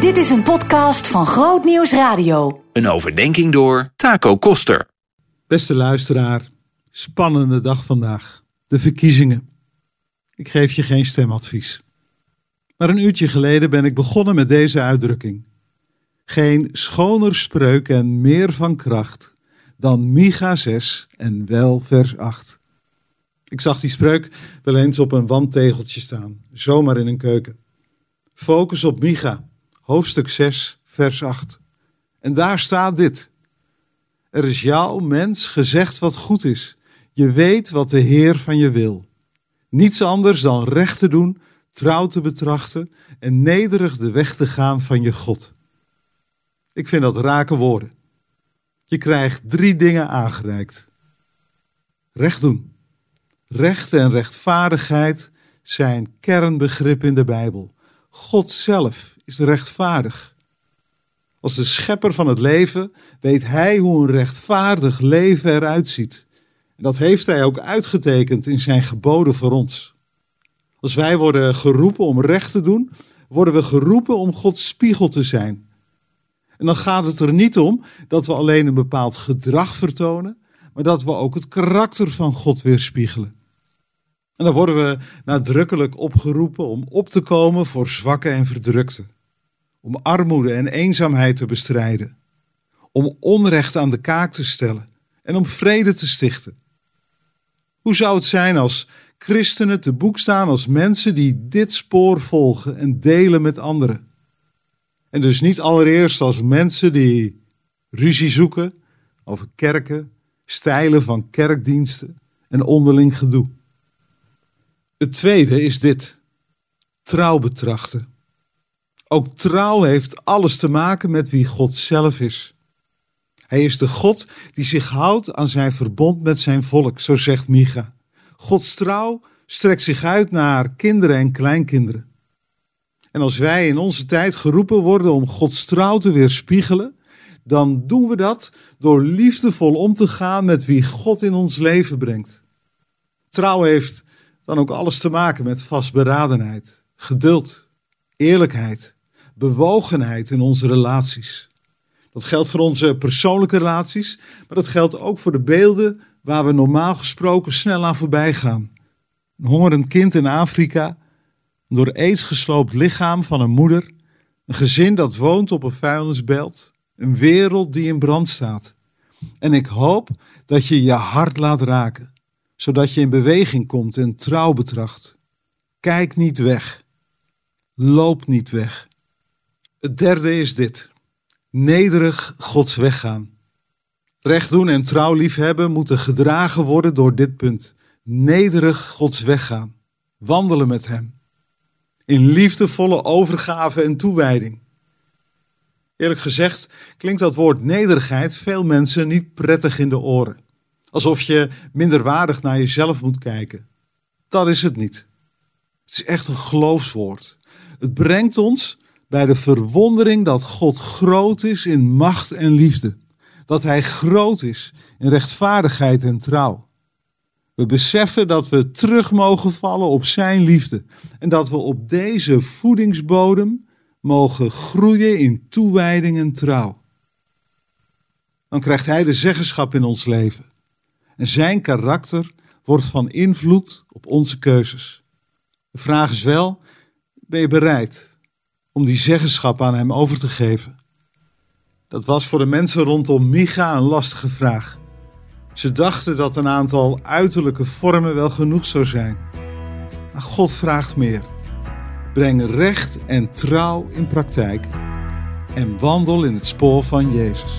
Dit is een podcast van Groot Nieuws Radio. Een overdenking door Taco Koster. Beste luisteraar, spannende dag vandaag. De verkiezingen. Ik geef je geen stemadvies. Maar een uurtje geleden ben ik begonnen met deze uitdrukking. Geen schoner spreuk en meer van kracht dan Micha 6 en wel vers 8. Ik zag die spreuk wel eens op een wandtegeltje staan, zomaar in een keuken. Focus op Micha, hoofdstuk 6, vers 8. En daar staat dit. Er is jou, mens, gezegd wat goed is. Je weet wat de Heer van je wil. Niets anders dan recht te doen, trouw te betrachten en nederig de weg te gaan van je God. Ik vind dat rake woorden. Je krijgt drie dingen aangereikt. Recht doen. Recht en rechtvaardigheid zijn kernbegrippen in de Bijbel. God zelf is rechtvaardig. Als de schepper van het leven weet hij hoe een rechtvaardig leven eruit ziet. En dat heeft hij ook uitgetekend in zijn geboden voor ons. Als wij worden geroepen om recht te doen, worden we geroepen om Gods spiegel te zijn. En dan gaat het er niet om dat we alleen een bepaald gedrag vertonen, maar dat we ook het karakter van God weerspiegelen. En dan worden we nadrukkelijk opgeroepen om op te komen voor zwakken en verdrukten. Om armoede en eenzaamheid te bestrijden. Om onrecht aan de kaak te stellen en om vrede te stichten. Hoe zou het zijn als christenen te boek staan als mensen die dit spoor volgen en delen met anderen? En dus niet allereerst als mensen die ruzie zoeken over kerken, stijlen van kerkdiensten en onderling gedoe. Het tweede is dit: trouw betrachten. Ook trouw heeft alles te maken met wie God zelf is. Hij is de God die zich houdt aan zijn verbond met zijn volk, zo zegt Micha. Gods trouw strekt zich uit naar kinderen en kleinkinderen. En als wij in onze tijd geroepen worden om Gods trouw te weerspiegelen, dan doen we dat door liefdevol om te gaan met wie God in ons leven brengt. Trouw heeft dan ook alles te maken met vastberadenheid, geduld, eerlijkheid, bewogenheid in onze relaties. Dat geldt voor onze persoonlijke relaties, maar dat geldt ook voor de beelden waar we normaal gesproken snel aan voorbij gaan. Een hongerend kind in Afrika, een door aids gesloopt lichaam van een moeder, een gezin dat woont op een vuilnisbelt, een wereld die in brand staat. En ik hoop dat je je hart laat raken zodat je in beweging komt en trouw betracht. Kijk niet weg. Loop niet weg. Het derde is dit. Nederig Gods weg gaan. Recht doen en trouw liefhebben moeten gedragen worden door dit punt. Nederig Gods weg gaan. Wandelen met Hem. In liefdevolle overgave en toewijding. Eerlijk gezegd klinkt dat woord nederigheid veel mensen niet prettig in de oren. Alsof je minderwaardig naar jezelf moet kijken. Dat is het niet. Het is echt een geloofswoord. Het brengt ons bij de verwondering dat God groot is in macht en liefde. Dat Hij groot is in rechtvaardigheid en trouw. We beseffen dat we terug mogen vallen op Zijn liefde en dat we op deze voedingsbodem mogen groeien in toewijding en trouw. Dan krijgt Hij de zeggenschap in ons leven. En zijn karakter wordt van invloed op onze keuzes. De vraag is wel, ben je bereid om die zeggenschap aan hem over te geven? Dat was voor de mensen rondom Micha een lastige vraag. Ze dachten dat een aantal uiterlijke vormen wel genoeg zou zijn. Maar God vraagt meer. Breng recht en trouw in praktijk en wandel in het spoor van Jezus.